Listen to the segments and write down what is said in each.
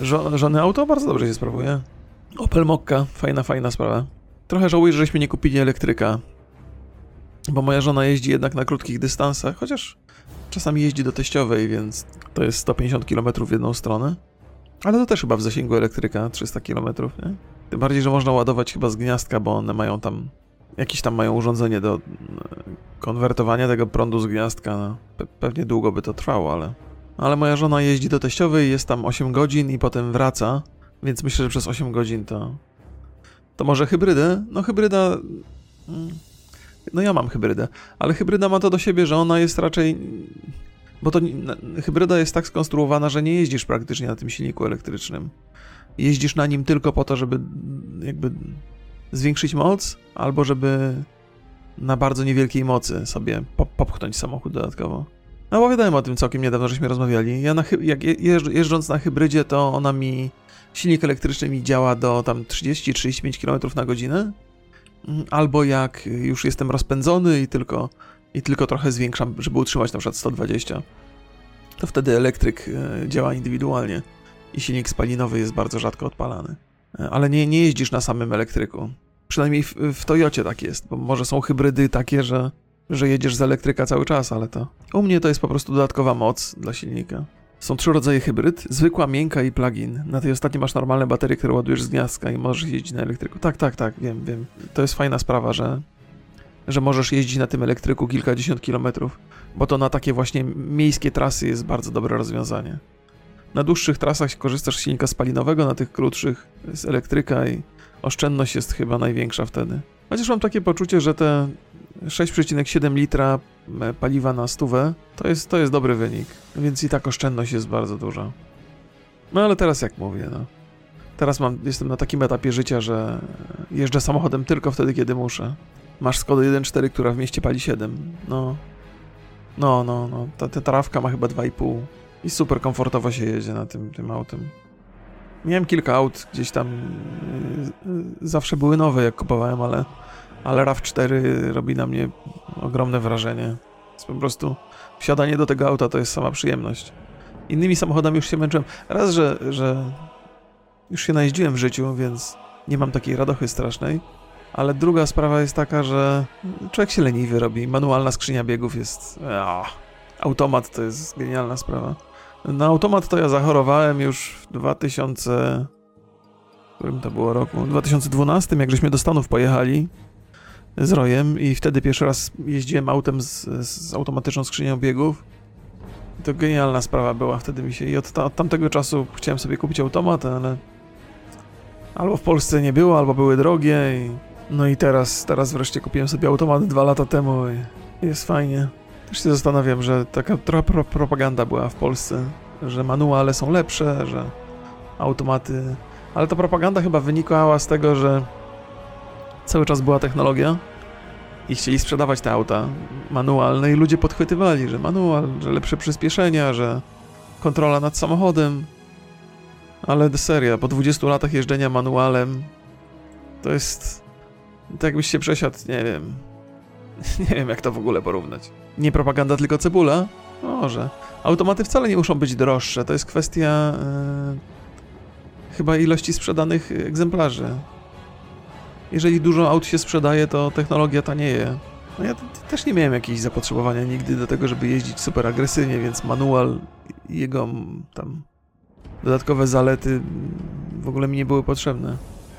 Żo żony auto bardzo dobrze się sprawuje. Opel Mokka, fajna, fajna sprawa. Trochę żałuję, że żeśmy nie kupili elektryka. Bo moja żona jeździ jednak na krótkich dystansach, chociaż czasami jeździ do teściowej, więc to jest 150 km w jedną stronę. Ale to też chyba w zasięgu elektryka 300 km, nie? Tym bardziej, że można ładować chyba z gniazdka, bo one mają tam jakieś tam mają urządzenie do e, konwertowania tego prądu z gniazdka. No, pe pewnie długo by to trwało, ale. Ale moja żona jeździ do teściowej, jest tam 8 godzin i potem wraca, więc myślę, że przez 8 godzin to. To może hybrydę? No, hybryda. mm, No, ja mam hybrydę, ale hybryda ma to do siebie, że ona jest raczej. Bo to hybryda jest tak skonstruowana, że nie jeździsz praktycznie na tym silniku elektrycznym. Jeździsz na nim tylko po to, żeby jakby zwiększyć moc, albo żeby na bardzo niewielkiej mocy sobie pop- popchnąć samochód dodatkowo. No opowiadałem o tym całkiem niedawno, żeśmy rozmawiali. Ja na jak je- jeżdż- jeżdżąc na hybrydzie, to ona mi, silnik elektryczny mi działa do tam 30-35 km na godzinę. Mm, Albo jak już jestem rozpędzony i tylko, i tylko trochę zwiększam, żeby utrzymać na przykład 120, to wtedy elektryk e, działa indywidualnie i silnik spalinowy jest bardzo rzadko odpalany. E, Ale nie, nie jeździsz na samym elektryku. Przynajmniej w, w Toyocie tak jest, bo może są hybrydy takie, że, że jedziesz z elektryka cały czas, ale to. U mnie to jest po prostu dodatkowa moc dla silnika. Są trzy rodzaje hybryd: zwykła, miękka i plug-in. Na tej ostatniej masz normalne baterie, które ładujesz z gniazdka i możesz jeździć na elektryku. Tak, tak, tak, wiem, wiem. To jest fajna sprawa, że, że możesz jeździć na tym elektryku kilkadziesiąt kilometrów, bo to na takie właśnie miejskie trasy jest bardzo dobre rozwiązanie. Na dłuższych trasach korzystasz z silnika spalinowego, na tych krótszych z elektryka i oszczędność jest chyba największa wtedy. Chociaż mam takie poczucie, że te 6,7 litra e, paliwa na stówę to jest, to jest dobry wynik, więc i tak oszczędność jest bardzo duża. No ale teraz jak mówię, no. Teraz mam, jestem na takim etapie życia, że jeżdżę samochodem tylko wtedy, kiedy muszę. Masz Skoda 1.4, która w mieście pali 7. No. No, no, no. Ta, ta trawka ma chyba 2,5. I super komfortowo się jedzie na tym, tym autem. Miałem kilka aut gdzieś tam. yy, yy, zawsze były nowe, jak kupowałem, ale, ale RAV4 robi na mnie ogromne wrażenie. Jest po prostu wsiadanie do tego auta to jest sama przyjemność. Innymi samochodami już się męczyłem. Raz, że, że już się najeździłem w życiu, więc nie mam takiej radochy strasznej. Ale druga sprawa jest taka, że człowiek się leniwy robi. Manualna skrzynia biegów jest. Ah, automat to jest genialna sprawa. Na automat to ja zachorowałem już w 2000. W którym to było roku? W 2012, jak żeśmy do Stanów pojechali z Rojem i wtedy pierwszy raz jeździłem autem z, z automatyczną skrzynią biegów. To genialna sprawa była wtedy mi się. I od, ta, od tamtego czasu chciałem sobie kupić automat, ale albo w Polsce nie było, albo były drogie. I... No i teraz, teraz wreszcie kupiłem sobie automat dwa lata temu i jest fajnie. Też się zastanawiam, że taka trochę pro propaganda była w Polsce, że manuale są lepsze, że automaty. Ale ta propaganda chyba wynikała z tego, że cały czas była technologia i chcieli sprzedawać te auta manualne i ludzie podchwytywali, że manual, że lepsze przyspieszenia, że kontrola nad samochodem. Ale seria, po 20 latach jeżdżenia manualem to jest tak jakbyś się przesiadł, nie wiem. Nie wiem jak to w ogóle porównać. Nie propaganda, tylko cebula? Może. Automaty wcale nie muszą być droższe, to jest kwestia yy, chyba ilości sprzedanych egzemplarzy. Jeżeli dużo aut się sprzedaje, to technologia tanieje. No ja też nie miałem jakiegoś zapotrzebowania nigdy do tego, żeby jeździć super agresywnie, więc manual i jego tam dodatkowe zalety w ogóle mi nie były potrzebne.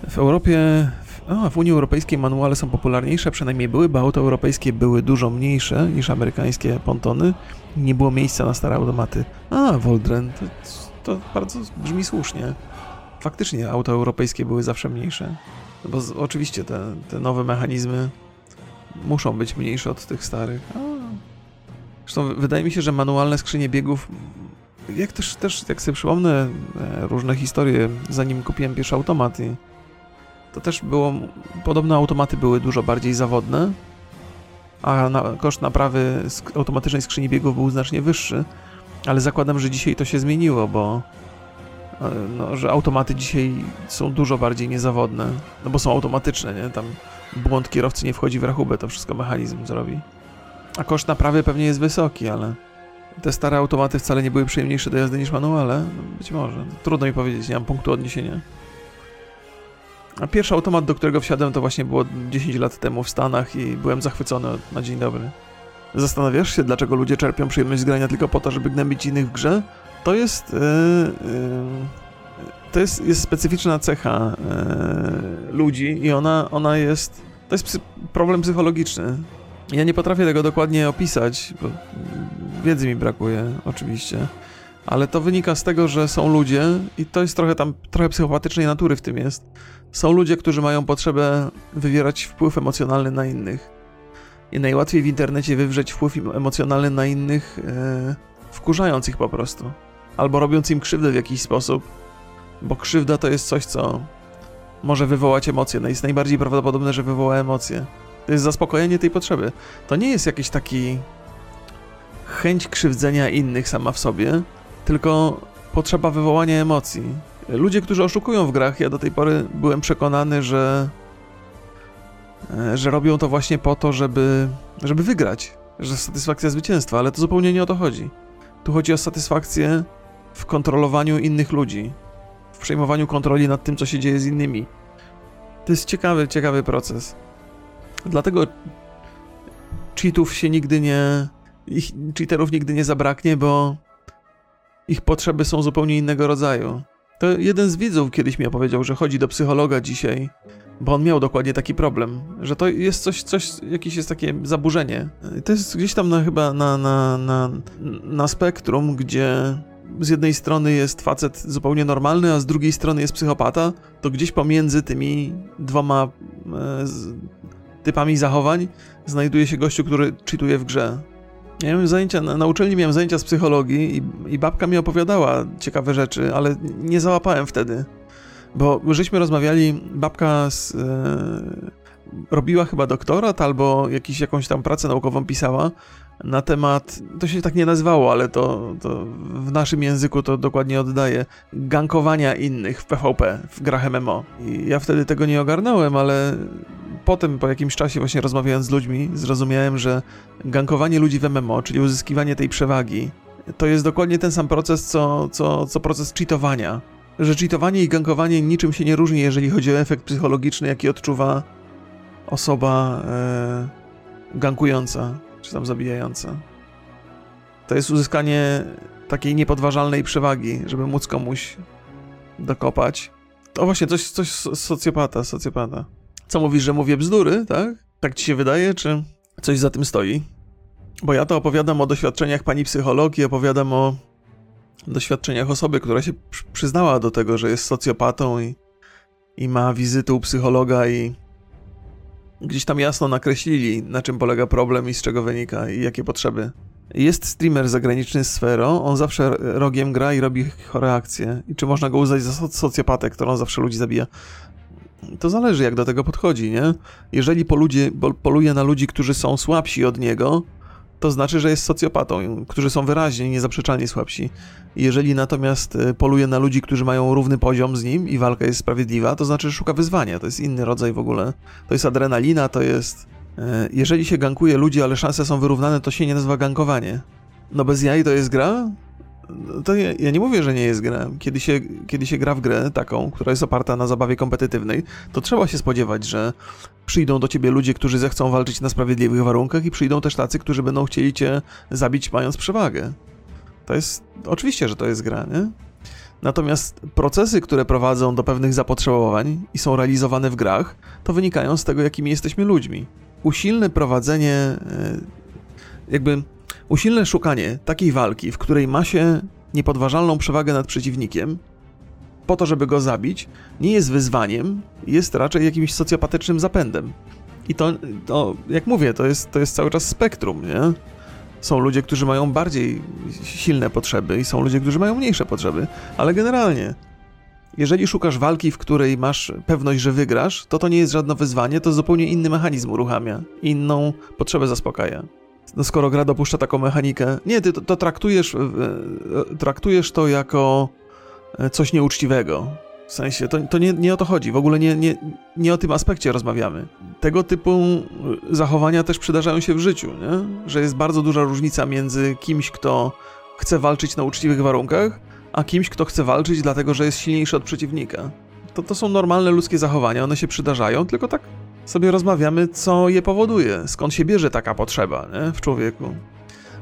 W Europie, w, a, w Unii Europejskiej manuale są popularniejsze, przynajmniej były, bo auta europejskie były dużo mniejsze niż amerykańskie pontony. Nie było miejsca na stare automaty. A, Voldren, to, to bardzo brzmi słusznie. Faktycznie auta europejskie były zawsze mniejsze. Bo z, oczywiście te, te nowe mechanizmy muszą być mniejsze od tych starych. A. Zresztą wydaje mi się, że manualne skrzynie biegów, jak też, też jak sobie przypomnę e, różne historie, zanim kupiłem pierwszy automat i to też było, podobno automaty były dużo bardziej zawodne, a na, koszt naprawy sk- automatycznej skrzyni biegów był znacznie wyższy, ale zakładam, że dzisiaj to się zmieniło, bo no, że automaty dzisiaj są dużo bardziej niezawodne, no bo są automatyczne, nie? Tam błąd kierowcy nie wchodzi w rachubę, to wszystko mechanizm zrobi. A koszt naprawy pewnie jest wysoki, ale te stare automaty wcale nie były przyjemniejsze do jazdy niż manuale? No, być może. Trudno mi powiedzieć, nie mam punktu odniesienia. A pierwszy automat, do którego wsiadłem, to właśnie było 10 lat temu w Stanach i byłem zachwycony na dzień dobry. Zastanawiasz się, dlaczego ludzie czerpią przyjemność z grania tylko po to, żeby gnębić innych w grze? To jest... Yy, yy, to jest, jest specyficzna cecha yy, ludzi i ona, ona jest... To jest problem psychologiczny. Ja nie potrafię tego dokładnie opisać, bo wiedzy mi brakuje, oczywiście. Ale to wynika z tego, że są ludzie, i to jest trochę tam, trochę psychopatycznej natury w tym jest. Są ludzie, którzy mają potrzebę wywierać wpływ emocjonalny na innych. I najłatwiej w internecie wywrzeć wpływ emocjonalny na innych, yy, wkurzając ich po prostu. Albo robiąc im krzywdę w jakiś sposób, bo krzywda to jest coś, co może wywołać emocje. No jest najbardziej prawdopodobne, że wywoła emocje. To jest zaspokojenie tej potrzeby. To nie jest jakiś taki chęć krzywdzenia innych sama w sobie, tylko potrzeba wywołania emocji. Ludzie, którzy oszukują w grach, ja do tej pory byłem przekonany, że e, że robią to właśnie po to, żeby, żeby wygrać, że satysfakcja zwycięstwa, ale to zupełnie nie o to chodzi. Tu chodzi o satysfakcję w kontrolowaniu innych ludzi, w przejmowaniu kontroli nad tym, co się dzieje z innymi. To jest ciekawy, ciekawy proces. Dlatego cheatów się nigdy nie. Ich cheaterów nigdy nie zabraknie, bo ich potrzeby są zupełnie innego rodzaju. To jeden z widzów kiedyś mi opowiedział, że chodzi do psychologa dzisiaj, bo on miał dokładnie taki problem, że to jest coś, coś jakieś jest takie zaburzenie. To jest gdzieś tam na, chyba na, na, na, na spektrum, gdzie z jednej strony jest facet zupełnie normalny, a z drugiej strony jest psychopata, to gdzieś pomiędzy tymi dwoma e, typami zachowań znajduje się gościu, który czytuje w grze. Ja miałem zajęcia, na, na uczelni miałem zajęcia z psychologii i, i babka mi opowiadała ciekawe rzeczy, ale nie załapałem wtedy. Bo żeśmy rozmawiali, babka z, e, robiła chyba doktorat albo jakiś, jakąś tam pracę naukową pisała na temat, to się tak nie nazywało, ale to, to w naszym języku to dokładnie oddaje, gankowania innych w PvP, w grach MMO. I ja wtedy tego nie ogarnąłem, ale potem, po jakimś czasie właśnie rozmawiając z ludźmi, zrozumiałem, że gankowanie ludzi w MMO, czyli uzyskiwanie tej przewagi, to jest dokładnie ten sam proces, co, co, co proces cheatowania. Że cheatowanie i gankowanie niczym się nie różni, jeżeli chodzi o efekt psychologiczny, jaki odczuwa osoba e, gankująca, czy tam zabijająca. To jest uzyskanie takiej niepodważalnej przewagi, żeby móc komuś dokopać. To właśnie coś, coś socjopata, socjopata. Co mówisz, że mówię bzdury, tak? Tak ci się wydaje, czy coś za tym stoi? Bo ja to opowiadam o doświadczeniach pani psychologii, opowiadam o doświadczeniach osoby, która się przyznała do tego, że jest socjopatą i, i ma wizytę u psychologa i gdzieś tam jasno nakreślili, na czym polega problem i z czego wynika i jakie potrzeby. Jest streamer zagraniczny z Sfero, on zawsze rogiem gra i robi chore akcje. I czy można go uznać za socjopatę, którą zawsze ludzi zabija? To zależy, jak do tego podchodzi, nie? Jeżeli poluje, poluje na ludzi, którzy są słabsi od niego, to znaczy, że jest socjopatą, którzy są wyraźnie, niezaprzeczalnie słabsi. Jeżeli natomiast y, poluje na ludzi, którzy mają równy poziom z nim i walka jest sprawiedliwa, to znaczy, że szuka wyzwania. To jest inny rodzaj w ogóle. To jest adrenalina, to jest. Y, jeżeli się gankuje ludzi, ale szanse są wyrównane, to się nie nazywa gankowanie. No bez jaj to jest gra? To ja, ja, nie mówię, że nie jest gra. Kiedy się, kiedy się gra w grę taką, która jest oparta na zabawie kompetytywnej, to trzeba się spodziewać, że przyjdą do ciebie ludzie, którzy zechcą walczyć na sprawiedliwych warunkach i przyjdą też tacy, którzy będą chcieli cię zabić mając przewagę. To jest... Oczywiście, że to jest gra, nie? Natomiast procesy, które prowadzą do pewnych zapotrzebowań i są realizowane w grach, to wynikają z tego, jakimi jesteśmy ludźmi. Usilne prowadzenie, e, jakby Usilne szukanie takiej walki, w której ma się niepodważalną przewagę nad przeciwnikiem, po to, żeby go zabić, nie jest wyzwaniem, jest raczej jakimś socjopatycznym zapędem. I to, to jak mówię, to jest, to jest cały czas spektrum, nie? Są ludzie, którzy mają bardziej silne potrzeby i są ludzie, którzy mają mniejsze potrzeby, ale generalnie, jeżeli szukasz walki, w której masz pewność, że wygrasz, to to nie jest żadne wyzwanie, to zupełnie inny mechanizm uruchamia, inną potrzebę zaspokaja no skoro gra dopuszcza taką mechanikę, nie, ty to, to traktujesz, traktujesz to jako e, coś nieuczciwego, W sensie, to, to nie, nie o to chodzi, w ogóle nie, nie, nie o tym aspekcie rozmawiamy. Tego typu zachowania też przydarzają się w życiu, nie? że jest bardzo duża różnica między kimś, kto chce walczyć na uczciwych warunkach, a kimś, kto chce walczyć dlatego, że jest silniejszy od przeciwnika. To, to są normalne ludzkie zachowania, one się przydarzają, tylko tak sobie rozmawiamy, co je powoduje, skąd się bierze taka potrzeba nie? w człowieku.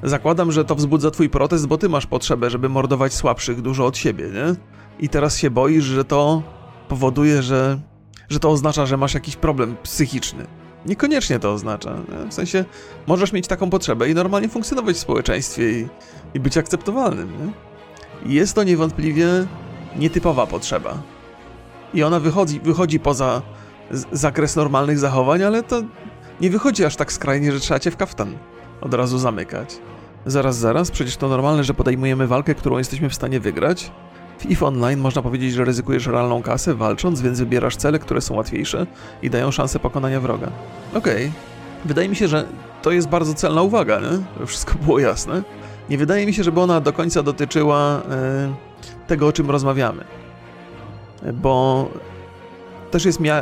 Zakładam, że to wzbudza twój protest, bo ty masz potrzebę, żeby mordować słabszych dużo od siebie, nie? I teraz się boisz, że to powoduje, że, że to oznacza, że masz jakiś problem psychiczny. Niekoniecznie to oznacza. Nie? W sensie, możesz mieć taką potrzebę i normalnie funkcjonować w społeczeństwie i, i być akceptowalnym. Nie? Jest to niewątpliwie nietypowa potrzeba. I ona wychodzi, wychodzi poza zakres normalnych zachowań, ale to nie wychodzi aż tak skrajnie, że trzeba cię w kaftan od razu zamykać. Zaraz, zaraz, przecież to normalne, że podejmujemy walkę, którą jesteśmy w stanie wygrać. W EVE Online można powiedzieć, że ryzykujesz realną kasę walcząc, więc wybierasz cele, które są łatwiejsze i dają szansę pokonania wroga. Okej. Okay. Wydaje mi się, że to jest bardzo celna uwaga, nie? Wszystko było jasne. Nie wydaje mi się, żeby ona do końca dotyczyła yy, tego, o czym rozmawiamy. Bo też jest mia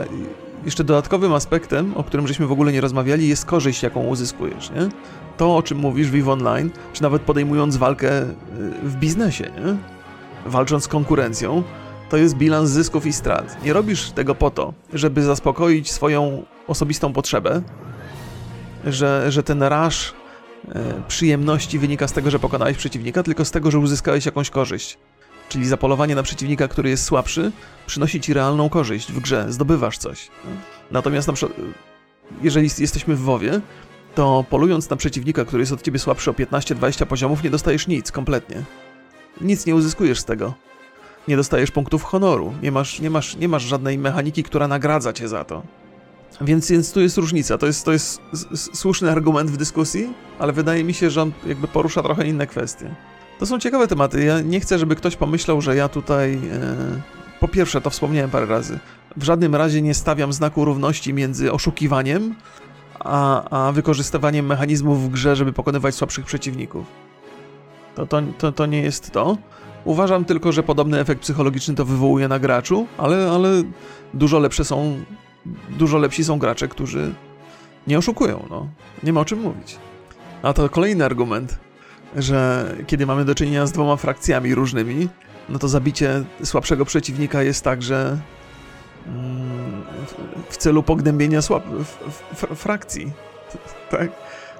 jeszcze dodatkowym aspektem, o którym żeśmy w ogóle nie rozmawiali, jest korzyść, jaką uzyskujesz, nie? To, o czym mówisz w Online, czy nawet podejmując walkę y, w biznesie, nie? Walcząc z konkurencją, to jest bilans zysków i strat. Nie robisz tego po to, żeby zaspokoić swoją osobistą potrzebę, że, że ten raż e, przyjemności wynika z tego, że pokonałeś przeciwnika, tylko z tego, że uzyskałeś jakąś korzyść. Czyli zapolowanie na przeciwnika, który jest słabszy, przynosi ci realną korzyść w grze, zdobywasz coś. Natomiast na przykład, jeżeli jesteśmy w WoWie, to polując na przeciwnika, który jest od ciebie słabszy o 15-20 poziomów, nie dostajesz nic kompletnie. Nic nie uzyskujesz z tego. Nie dostajesz punktów honoru, nie masz, nie masz, nie masz żadnej mechaniki, która nagradza cię za to. Więc, więc tu jest różnica. To jest, to jest słuszny argument w dyskusji, ale wydaje mi się, że on jakby porusza trochę inne kwestie. To są ciekawe tematy. Ja nie chcę, żeby ktoś pomyślał, że ja tutaj. E, po pierwsze, to wspomniałem parę razy. W żadnym razie nie stawiam znaku równości między oszukiwaniem a, a wykorzystywaniem mechanizmów w grze, żeby pokonywać słabszych przeciwników. To, to, to, to nie jest to. Uważam tylko, że podobny efekt psychologiczny to wywołuje na graczu, ale, ale dużo lepsze są. Dużo lepsi są gracze, którzy nie oszukują, no. Nie ma o czym mówić. A to kolejny argument że kiedy mamy do czynienia z dwoma frakcjami różnymi, no to zabicie słabszego przeciwnika jest także mm, w celu pognębienia słab frakcji. Tak?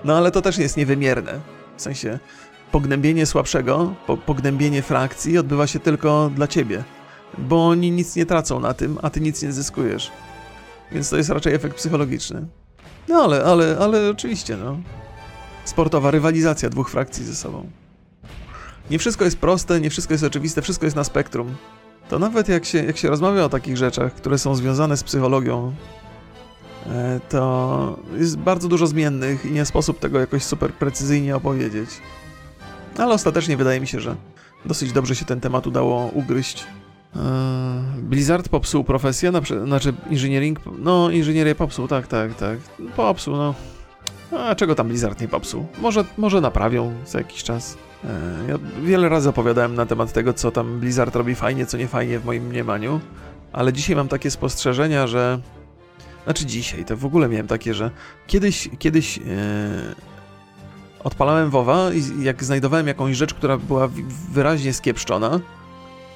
No ale to też jest niewymierne. W sensie pognębienie słabszego, po pognębienie frakcji odbywa się tylko dla ciebie, bo oni nic nie tracą na tym, a ty nic nie zyskujesz. Więc to jest raczej efekt psychologiczny. No ale, ale, ale oczywiście, no sportowa rywalizacja dwóch frakcji ze sobą. Nie wszystko jest proste, nie wszystko jest oczywiste, wszystko jest na spektrum. To nawet jak się, jak się rozmawia o takich rzeczach, które są związane z psychologią, e, to jest bardzo dużo zmiennych i nie sposób tego jakoś super precyzyjnie opowiedzieć. Ale ostatecznie wydaje mi się, że dosyć dobrze się ten temat udało ugryźć. E, Blizzard popsuł profesję, znaczy engineering, no inżynierię popsuł, tak, tak, tak, popsuł, no a czego tam Blizzard nie popsuł? Może, może naprawią za jakiś czas. E, ja wiele razy opowiadałem na temat tego, co tam Blizzard robi fajnie, co nie fajnie w moim mniemaniu, ale dzisiaj mam takie spostrzeżenia, że... Znaczy dzisiaj, to w ogóle miałem takie, że kiedyś, kiedyś... Yy... Odpalałem WoWa i jak znajdowałem jakąś rzecz, która była wyraźnie skiepszczona,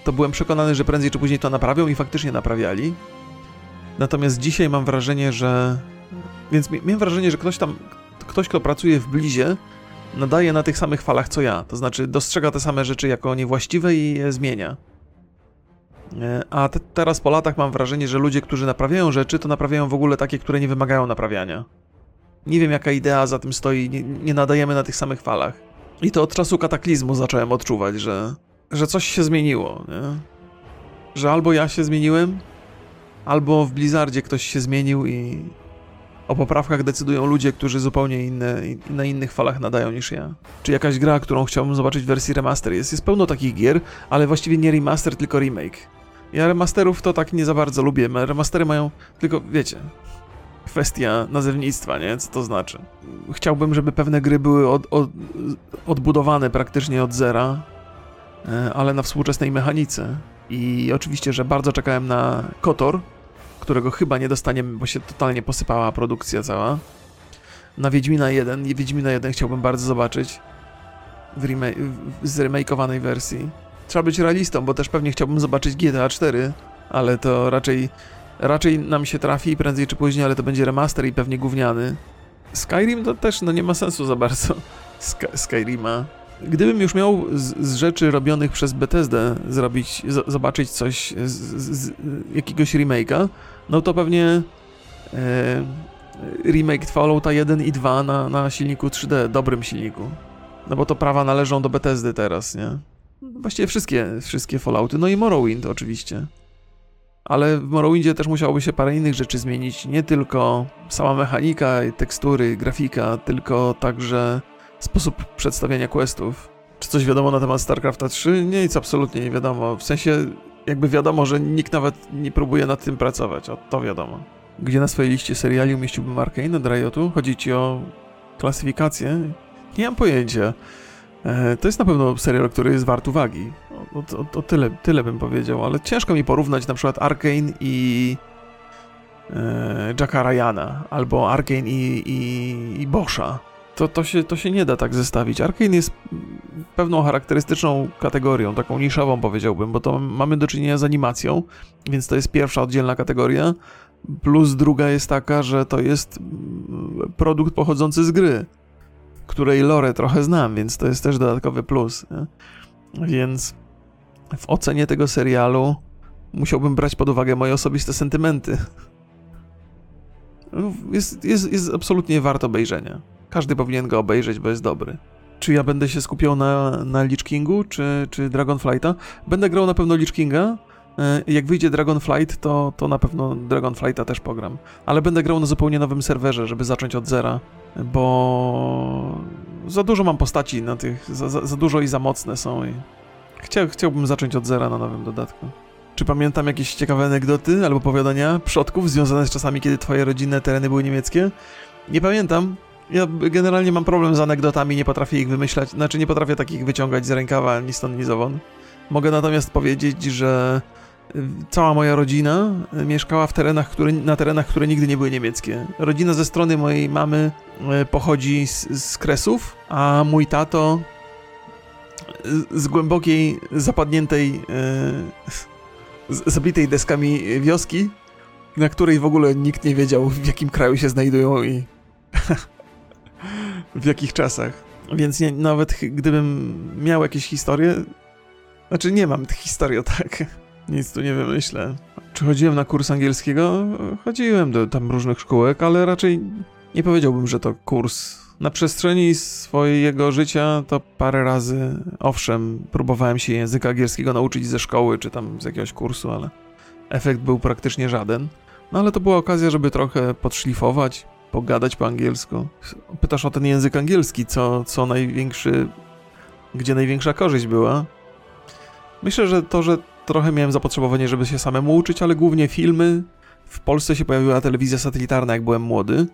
to byłem przekonany, że prędzej czy później to naprawią i faktycznie naprawiali. Natomiast dzisiaj mam wrażenie, że... Więc miałem wrażenie, że ktoś tam, ktoś, kto pracuje w Blizie, nadaje na tych samych falach co ja. To znaczy dostrzega te same rzeczy jako niewłaściwe i je zmienia. E, a te, teraz po latach mam wrażenie, że ludzie, którzy naprawiają rzeczy, to naprawiają w ogóle takie, które nie wymagają naprawiania. Nie wiem, jaka idea za tym stoi, nie, nie nadajemy na tych samych falach. I to od czasu kataklizmu zacząłem odczuwać, że, że coś się zmieniło, nie? Że albo ja się zmieniłem, albo w Blizzardzie ktoś się zmienił i, o poprawkach decydują ludzie, którzy zupełnie inne, na innych falach nadają niż ja. Czy jakaś gra, którą chciałbym zobaczyć w wersji remaster jest? Jest pełno takich gier, ale właściwie nie remaster, tylko remake. Ja remasterów to tak nie za bardzo lubię. Remastery mają tylko, wiecie, kwestia nazewnictwa, nie? Co to znaczy? Chciałbym, żeby pewne gry były od, od, odbudowane praktycznie od zera, e, ale na współczesnej mechanice. I oczywiście, że bardzo czekałem na Kotor, którego chyba nie dostaniemy, bo się totalnie posypała produkcja cała. Na Wiedźmina 1 i Wiedźmina 1 chciałbym bardzo zobaczyć w w zremakeowanej wersji. Trzeba być realistą, bo też pewnie chciałbym zobaczyć GTA 4, ale to raczej, raczej nam się trafi prędzej czy później, ale to będzie remaster i pewnie gówniany. Skyrim to też no nie ma sensu za bardzo. Sky, Skyrima. Gdybym już miał z, z, rzeczy robionych przez Bethesdę zrobić, z, zobaczyć coś z, z jakiegoś remake'a, no to pewnie e, remake Fallouta 1 i 2 na, na silniku 3D, dobrym silniku. No bo to prawa należą do Bethesdy teraz, nie? Właściwie wszystkie, wszystkie Fallouty, no i Morrowind oczywiście. Ale w Morrowindzie też musiałoby się parę innych rzeczy zmienić, nie tylko sama mechanika, tekstury, grafika, tylko także sposób przedstawiania questów. Czy coś wiadomo na temat StarCrafta 3? Nic absolutnie nie wiadomo. W sensie, jakby wiadomo, że nikt nawet nie próbuje nad tym pracować. O, to wiadomo. Gdzie na swojej liście seriali umieściłbym Arkane od Riotu? Chodzi ci o klasyfikację? Nie mam pojęcia. E, to jest na pewno serial, który jest wart uwagi. O, o, o, tyle, tyle bym powiedział, ale ciężko mi porównać na przykład Arkane i e, Jacka Ryana, albo Arkane i, i, i to, to, się, to się nie da tak zestawić. Arkane jest pewną charakterystyczną kategorią, taką niszową powiedziałbym, bo to mamy do czynienia z animacją, więc to jest pierwsza oddzielna kategoria, plus druga jest taka, że to jest mm, produkt pochodzący z gry, której lore trochę znam, więc to jest też dodatkowy plus. Nie? Więc w ocenie tego serialu musiałbym brać pod uwagę moje osobiste sentymenty. Jest, jest, jest absolutnie wart obejrzenia. Każdy powinien go obejrzeć, bo jest dobry. Czy ja będę się skupiał na, na Lich Kingu, czy, czy Dragonflighta? Będę grał na pewno Lich Kinga. E, jak wyjdzie Dragonflight, to, to na pewno Dragonflighta też pogram. Ale będę grał na zupełnie nowym serwerze, żeby zacząć od zera, bo za dużo mam postaci na tych, za, za, za dużo i za mocne są i Chcia, chciałbym zacząć od zera na nowym dodatku. Czy pamiętam jakieś ciekawe anegdoty albo powiadania przodków związane z czasami, kiedy twoje rodzinne tereny były niemieckie? Nie pamiętam, ja generalnie mam problem z anegdotami, nie potrafię ich wymyślać, znaczy nie potrafię takich wyciągać z rękawa ni stąd, ni zowąd. Mogę natomiast powiedzieć, że y, cała moja rodzina y, mieszkała w terenach, które, na terenach, które nigdy nie były niemieckie. Rodzina ze strony mojej mamy y, pochodzi z, z Kresów, a mój tato z głębokiej, zapadniętej, zabitej deskami wioski, na której w ogóle nikt nie wiedział, w jakim kraju się znajdują i w jakich czasach. Więc nie, nawet gdybym miał jakieś historie, znaczy nie mam tych historii, tak. Nic tu nie wymyślę. Czy chodziłem na kurs angielskiego? Chodziłem do tam różnych szkółek, ale raczej nie powiedziałbym, że to kurs. Na przestrzeni swojego życia to parę razy, owszem, próbowałem się języka angielskiego nauczyć ze szkoły czy tam z jakiegoś kursu, ale efekt był praktycznie żaden. No ale to była okazja, żeby trochę podszlifować, pogadać po angielsku. Pytasz o ten język angielski, co, co największy, gdzie największa korzyść była. Myślę, że to, że trochę miałem zapotrzebowanie, żeby się samemu uczyć, ale głównie filmy. W Polsce się pojawiła telewizja satelitarna, jak byłem młody.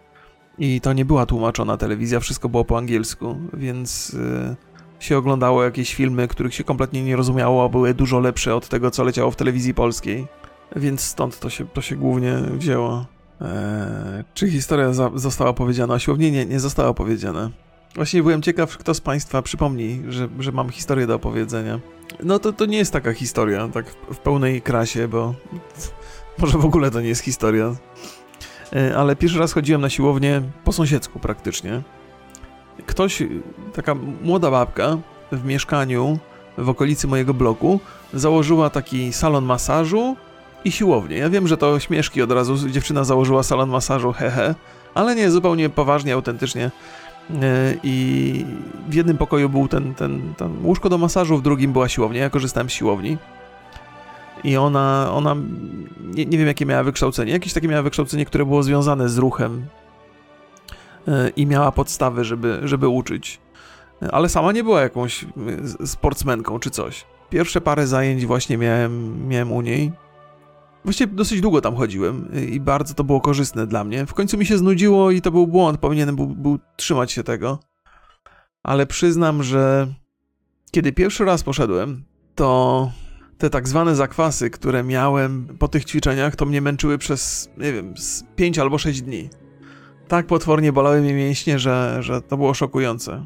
I to nie była tłumaczona telewizja, wszystko było po angielsku, więc yy, się oglądało jakieś filmy, których się kompletnie nie rozumiało, a były dużo lepsze od tego, co leciało w telewizji polskiej. Więc stąd to się, to się głównie wzięło. Eee, czy historia za, została powiedziana o siłowni? Nie, nie została powiedziana. Właśnie byłem ciekaw, kto z Państwa przypomni, że, że mam historię do opowiedzenia. No to, to nie jest taka historia, tak w, pełnej krasie, bo może w ogóle to nie jest historia. Eee, ale pierwszy raz chodziłem na siłownię po sąsiedzku praktycznie. Ktoś, taka młoda babka w mieszkaniu w okolicy mojego bloku założyła taki salon masażu i siłownię. Ja wiem, że to śmieszki od razu, dziewczyna założyła salon masażu, hehe, ale nie, zupełnie poważnie, autentycznie. E, I w jednym pokoju był ten, ten, ten łóżko do masażu, w drugim była siłownia. Ja korzystałem z siłowni. I ona, ona nie, nie wiem jakie miała wykształcenie, jakieś takie miała wykształcenie, które było związane z ruchem e, i miała podstawy, żeby, żeby uczyć. Ale sama nie była jakąś sportsmenką czy coś. Pierwsze parę zajęć właśnie miałem, miałem u niej Właściwie dosyć długo tam chodziłem i bardzo to było korzystne dla mnie. W końcu mi się znudziło i to był błąd, powinienem był, był trzymać się tego. Ale przyznam, że kiedy pierwszy raz poszedłem, to te tak zwane zakwasy, które miałem po tych ćwiczeniach, to mnie męczyły przez, nie wiem, 5 albo 6 dni. Tak potwornie bolały mnie mięśnie, że, że to było szokujące.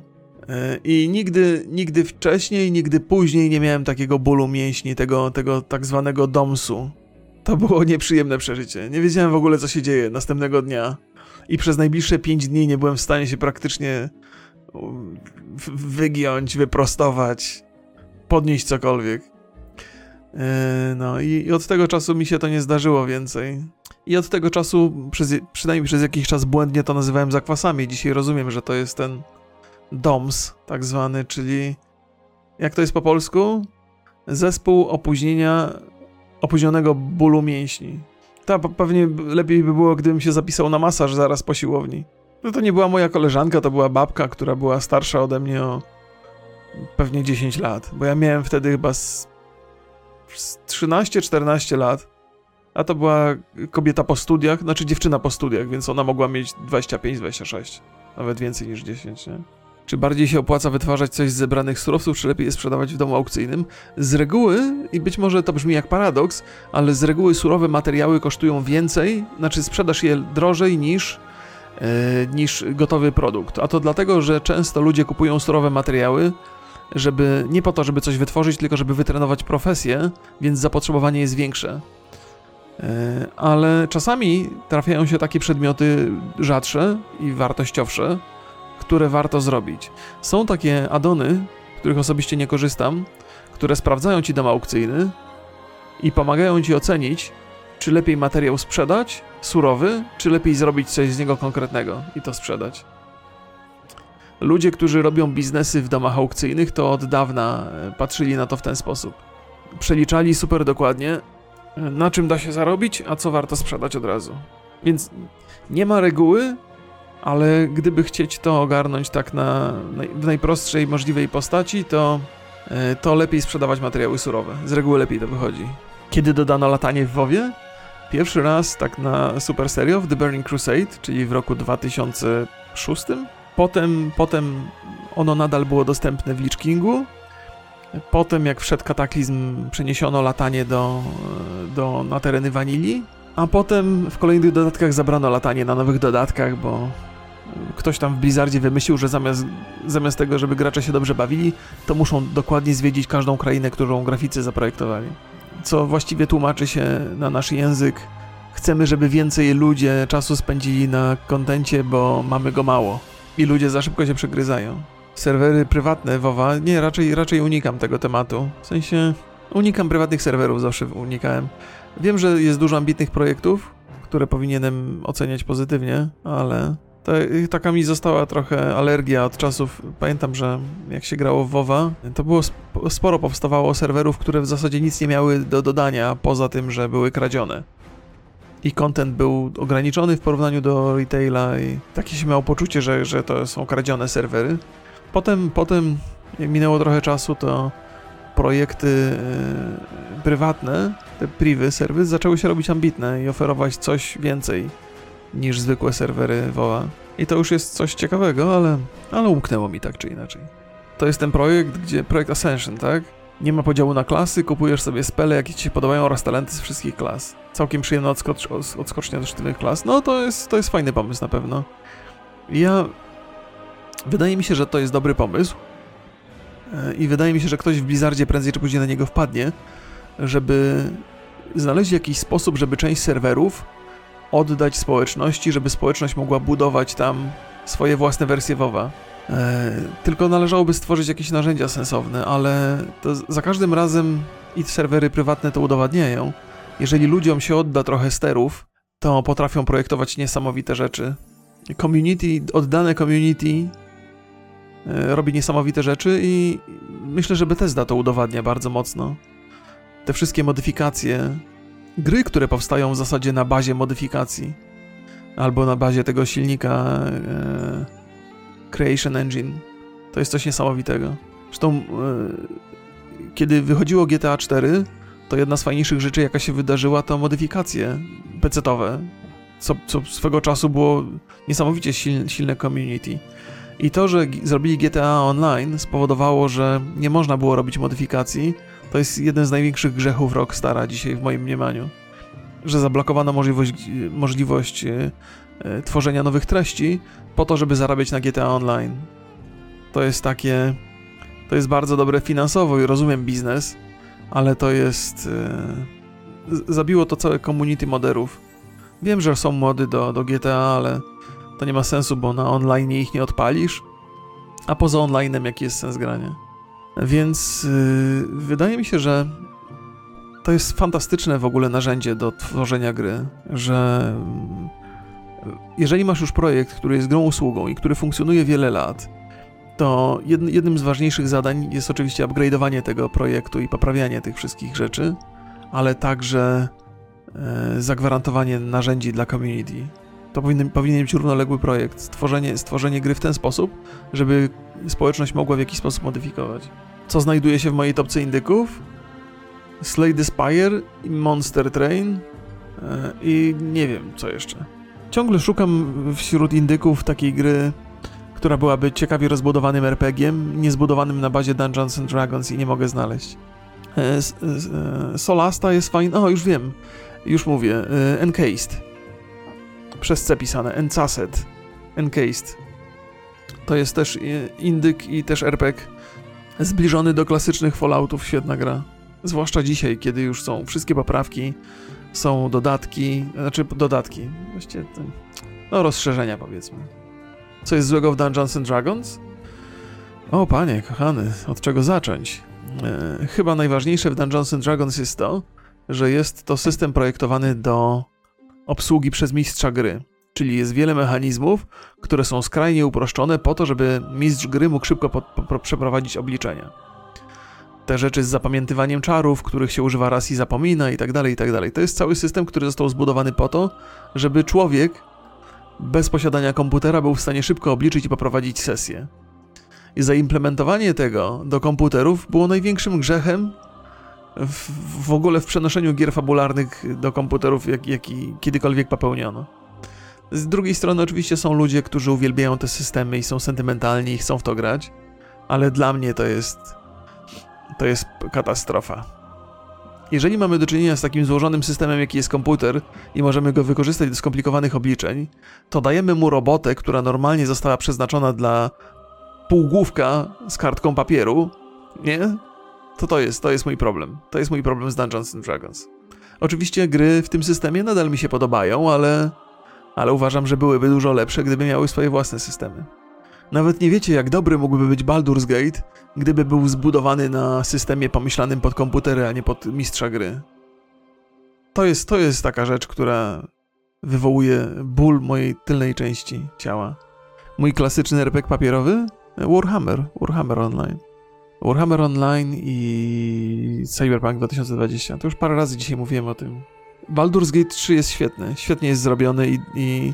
E, I nigdy, nigdy wcześniej, nigdy później nie miałem takiego bólu mięśni, tego, tego tak zwanego domsu. To było nieprzyjemne przeżycie. Nie wiedziałem w ogóle, co się dzieje następnego dnia. I przez najbliższe 5 dni nie byłem w stanie się praktycznie wygiąć, wyprostować, podnieść cokolwiek. E, no i od tego czasu mi się to nie zdarzyło więcej. I od tego czasu, przez, przynajmniej przez jakiś czas błędnie to nazywałem zakwasami. Dzisiaj rozumiem, że to jest ten DOMS, tak zwany, czyli jak to jest po polsku? Zespół opóźnienia, opóźnionego bólu mięśni. Ta pewnie lepiej by było, gdybym się zapisał na masaż zaraz po siłowni. No to nie była moja koleżanka, to była babka, która była starsza ode mnie o pewnie 10 lat, bo ja miałem wtedy chyba z 13-14 lat, a to była kobieta po studiach, znaczy dziewczyna po studiach, więc ona mogła mieć 25-26, nawet więcej niż 10, nie? Czy bardziej się opłaca wytwarzać coś z zebranych surowców, czy lepiej je sprzedawać w domu aukcyjnym? Z reguły, i być może to brzmi jak paradoks, ale z reguły surowe materiały kosztują więcej, znaczy sprzedasz je drożej niż, yy, niż gotowy produkt. A to dlatego, że często ludzie kupują surowe materiały, żeby nie po to, żeby coś wytworzyć, tylko żeby wytrenować profesję, więc zapotrzebowanie jest większe. E, ale czasami trafiają się takie przedmioty rzadsze i wartościowsze, które warto zrobić. Są takie adony, których osobiście nie korzystam, które sprawdzają ci dom aukcyjny i pomagają ci ocenić, czy lepiej materiał sprzedać, surowy, czy lepiej zrobić coś z niego konkretnego i to sprzedać. Ludzie, którzy robią biznesy w domach aukcyjnych, to od dawna e, patrzyli na to w ten sposób. Przeliczali super dokładnie, e, na czym da się zarobić, a co warto sprzedać od razu. Więc nie ma reguły, ale gdyby chcieć to ogarnąć tak na, w najprostszej możliwej postaci, to, e, to lepiej sprzedawać materiały surowe. Z reguły lepiej to wychodzi. Kiedy dodano latanie w WoWie? Pierwszy raz tak na super serio w The Burning Crusade, czyli w roku 2006 Potem, potem ono nadal było dostępne w Lich Kingu. Potem, jak wszedł kataklizm, przeniesiono latanie do, do, na tereny wanilii. A potem w kolejnych dodatkach zabrano latanie na nowych dodatkach, bo ktoś tam w Blizzardzie wymyślił, że zamiast, zamiast tego, żeby gracze się dobrze bawili, to muszą dokładnie zwiedzić każdą krainę, którą graficy zaprojektowali. Co właściwie tłumaczy się na nasz język. Chcemy, żeby więcej ludzie czasu spędzili na kontencie, bo mamy go mało i ludzie za szybko się przegryzają. Serwery prywatne WoWa, nie, raczej, raczej unikam tego tematu. W sensie, unikam prywatnych serwerów, zawsze unikałem. Wiem, że jest dużo ambitnych projektów, które powinienem oceniać pozytywnie, ale to, taka mi została trochę alergia od czasów. Pamiętam, że jak się grało w WoWa, to było sporo powstawało serwerów, które w zasadzie nic nie miały do dodania, poza tym, że były kradzione i content był ograniczony w porównaniu do retaila i takie się miało poczucie, że, że to są kradzione serwery. Potem, potem minęło trochę czasu, to projekty yy, prywatne, te privy serwy zaczęły się robić ambitne i oferować coś więcej niż zwykłe serwery WoA. I to już jest coś ciekawego, ale, ale umknęło mi tak czy inaczej. To jest ten projekt, gdzie projekt Ascension, tak? Nie ma podziału na klasy, kupujesz sobie spele, jakie ci się podobają oraz talenty z wszystkich klas. Całkiem przyjemna odskocz odskocznia do sztywnych klas. No to jest, to jest fajny pomysł na pewno. Ja... Wydaje mi się, że to jest dobry pomysł. E, I wydaje mi się, że ktoś w Blizzardzie prędzej czy później na niego wpadnie, żeby znaleźć jakiś sposób, żeby część serwerów oddać społeczności, żeby społeczność mogła budować tam swoje własne wersje WoWa. E, tylko należałoby stworzyć jakieś narzędzia sensowne, ale za każdym razem i serwery prywatne to udowadniają. Jeżeli ludziom się odda trochę sterów, to potrafią projektować niesamowite rzeczy. Community, oddane community e, robi niesamowite rzeczy i myślę, że Bethesda to udowadnia bardzo mocno. Te wszystkie modyfikacje, gry, które powstają w zasadzie na bazie modyfikacji, albo na bazie tego silnika e, Creation Engine. To jest coś niesamowitego. Zresztą, yy, kiedy wychodziło GTA 4, to jedna z fajniejszych rzeczy, jaka się wydarzyła, to modyfikacje PC-owe, co, co swego czasu było niesamowicie silne, silne community. I to, że zrobili GTA Online spowodowało, że nie można było robić modyfikacji, To jest jeden z największych grzechów Rockstara dzisiaj w moim mniemaniu. Że zablokowano możliwość, możliwość e, e, tworzenia nowych treści po to, żeby zarabiać na GTA Online. To jest takie. To jest bardzo dobre finansowo i rozumiem biznes, ale to jest. E, zabiło to całe community moderów. Wiem, że są mody do, do GTA, ale to nie ma sensu, bo na online ich nie odpalisz, a poza onlinem jaki jest sens grania. Więc yy, wydaje mi się, że to jest fantastyczne w ogóle narzędzie do tworzenia gry, że yy, jeżeli masz już projekt, który jest grą usługą i który funkcjonuje wiele lat, to jednym z ważniejszych zadań jest oczywiście upgrade'owanie tego projektu i poprawianie tych wszystkich rzeczy, ale także yy, zagwarantowanie narzędzi dla community. To powinien, powinien być równoległy projekt. Stworzenie, stworzenie gry w ten sposób, żeby społeczność mogła w jakiś sposób modyfikować. Co znajduje się w mojej topce indyków? Slay the Spire i Monster Train e, i nie wiem co jeszcze. Ciągle szukam wśród indyków takiej gry, która byłaby ciekawie rozbudowanym RPG-iem, niezbudowanym na bazie Dungeons and Dragons i nie mogę znaleźć. E, e, Solasta jest fajna. O, już wiem. Już mówię. Encased przez C pisane, Encased, Encased. To jest też indyk i też RPG zbliżony do klasycznych Falloutów, świetna gra. Zwłaszcza dzisiaj, kiedy już są wszystkie poprawki, są dodatki, znaczy dodatki, właściwie no rozszerzenia powiedzmy. Co jest złego w Dungeons and Dragons? O panie, kochany, od czego zacząć? E, chyba najważniejsze w Dungeons and Dragons jest to, że jest to system projektowany do obsługi przez mistrza gry. Czyli jest wiele mechanizmów, które są skrajnie uproszczone po to, żeby mistrz gry mógł szybko po, po, przeprowadzić obliczenia. Te rzeczy z zapamiętywaniem czarów, których się używa raz i zapomina i tak dalej, i tak dalej. To jest cały system, który został zbudowany po to, żeby człowiek bez posiadania komputera był w stanie szybko obliczyć i poprowadzić sesję. I zaimplementowanie tego do komputerów było największym grzechem, w, w ogóle w przenoszeniu gier fabularnych do komputerów, jak, jaki kiedykolwiek popełniono. Z drugiej strony oczywiście są ludzie, którzy uwielbiają te systemy i są sentymentalni i chcą w to grać, ale dla mnie to jest to jest katastrofa. Jeżeli mamy do czynienia z takim złożonym systemem, jaki jest komputer i możemy go wykorzystać do skomplikowanych obliczeń, to dajemy mu robotę, która normalnie została przeznaczona dla półgłówka z kartką papieru, nie? To to jest, to jest mój problem. To jest mój problem z Dungeons and Dragons. Oczywiście gry w tym systemie nadal mi się podobają, ale, ale uważam, że byłyby dużo lepsze, gdyby miały swoje własne systemy. Nawet nie wiecie, jak dobry mógłby być Baldur's Gate, gdyby był zbudowany na systemie pomyślanym pod komputery, a nie pod mistrza gry. To jest, to jest taka rzecz, która wywołuje ból mojej tylnej części ciała. Mój klasyczny RPG papierowy? Warhammer, Warhammer Online. Warhammer Online i Cyberpunk 2020. To już parę razy dzisiaj mówiłem o tym. Baldur's Gate 3 jest świetny, świetnie jest zrobiony i, i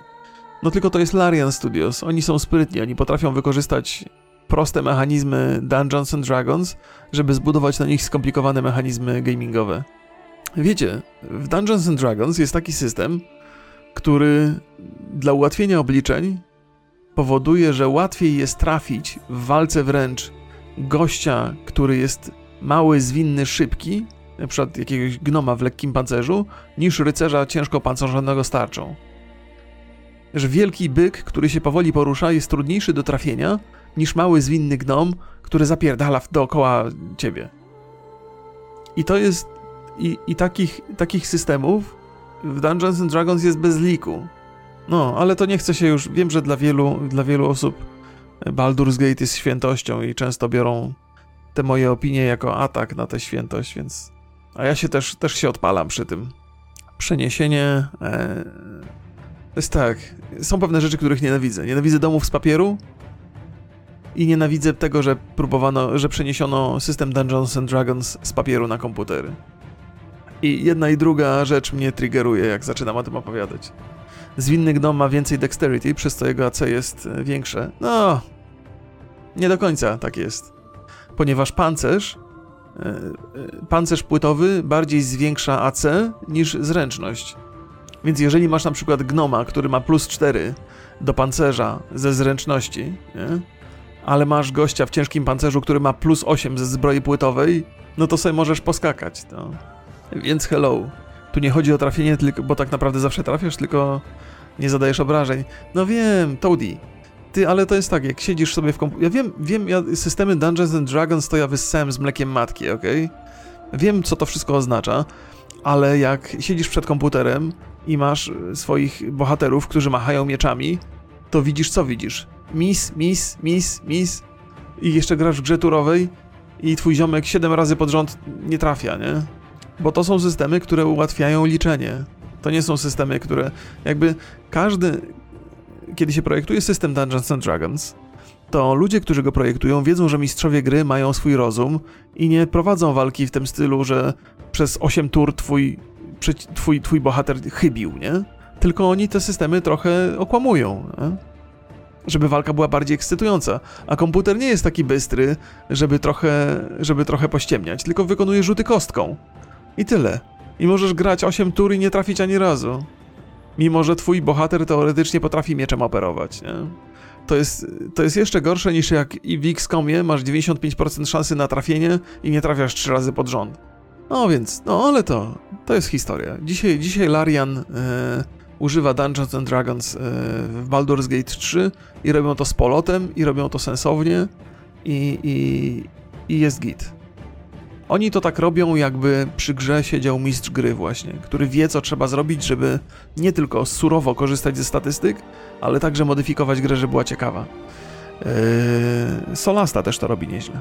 no tylko to jest Larian Studios. Oni są sprytni, oni potrafią wykorzystać proste mechanizmy Dungeons and Dragons, żeby zbudować na nich skomplikowane mechanizmy gamingowe. Wiecie, w Dungeons and Dragons jest taki system, który dla ułatwienia obliczeń powoduje, że łatwiej jest trafić w walce wręcz gościa, który jest mały, zwinny, szybki, na przykład jakiegoś gnoma w lekkim pancerzu, niż rycerza ciężko pancerzonego starczą. Że wielki byk, który się powoli porusza, jest trudniejszy do trafienia niż mały, zwinny gnom, który zapierdala dookoła ciebie. I to jest. I, i takich, takich systemów w Dungeons and Dragons jest bez liku. No, ale to nie chcę się już. Wiem, że dla wielu, dla wielu osób Baldur's Gate jest świętością i często biorą te moje opinie jako atak na tę świętość, więc. A ja się też, też się odpalam przy tym. Przeniesienie. E... To jest tak. Są pewne rzeczy, których nienawidzę. Nienawidzę domów z papieru i nienawidzę tego, że próbowano, że przeniesiono system Dungeons and Dragons z papieru na komputery. I jedna i druga rzecz mnie triggeruje, jak zaczynam o tym opowiadać. Zwinny gnom ma więcej dexterity, przez co jego AC jest e, większe. No, nie do końca tak jest. Ponieważ pancerz, e, e, pancerz płytowy bardziej zwiększa AC niż zręczność. Więc jeżeli masz na przykład gnoma, który ma plus 4 do pancerza ze zręczności, nie? ale masz gościa w ciężkim pancerzu, który ma plus 8 ze zbroi płytowej, no to sobie możesz poskakać. No. Więc hello. Tu nie chodzi o trafienie, tylko, bo tak naprawdę zawsze trafiasz, tylko nie zadajesz obrażeń. No wiem, Toady. Ty, ale to jest tak, jak siedzisz sobie w komputerze. Ja wiem, wiem, ja systemy Dungeons and Dragons to ja wyssałem z mlekiem matki, okej? Wiem, co to wszystko oznacza, ale jak siedzisz przed komputerem i masz swoich bohaterów, którzy machają mieczami, to widzisz, co widzisz? Mis, mis, mis, mis. I jeszcze grasz w grze turowej i twój ziomek 7 razy pod rząd nie trafia, nie? Bo to są systemy, które ułatwiają liczenie. To nie są systemy, które jakby każdy, kiedy się projektuje system Dungeons and Dragons, to ludzie, którzy go projektują, wiedzą, że mistrzowie gry mają swój rozum i nie prowadzą walki w tym stylu, że przez 8 tur twój, twój, twój bohater chybił, nie? Tylko oni te systemy trochę okłamują, nie? żeby walka była bardziej ekscytująca. A komputer nie jest taki bystry, żeby trochę, żeby trochę pościemniać, tylko wykonuje rzuty kostką. I tyle. I możesz grać 8 tur i nie trafić ani razu. Mimo, że twój bohater teoretycznie potrafi mieczem operować, nie? To jest, to jest jeszcze gorsze niż jak i w XCOMie masz 95% szansy na trafienie i nie trafiasz 3 razy pod rząd. No więc, no ale to, to jest historia. Dzisiaj, dzisiaj Larian e, używa Dungeons and Dragons e, w Baldur's Gate 3 i robią to z polotem i robią to sensownie i, i, i jest git. Oni to tak robią, jakby przy grze siedział mistrz gry właśnie, który wie, co trzeba zrobić, żeby nie tylko surowo korzystać ze statystyk, ale także modyfikować grę, żeby była ciekawa. Yy, Solasta też to robi nieźle.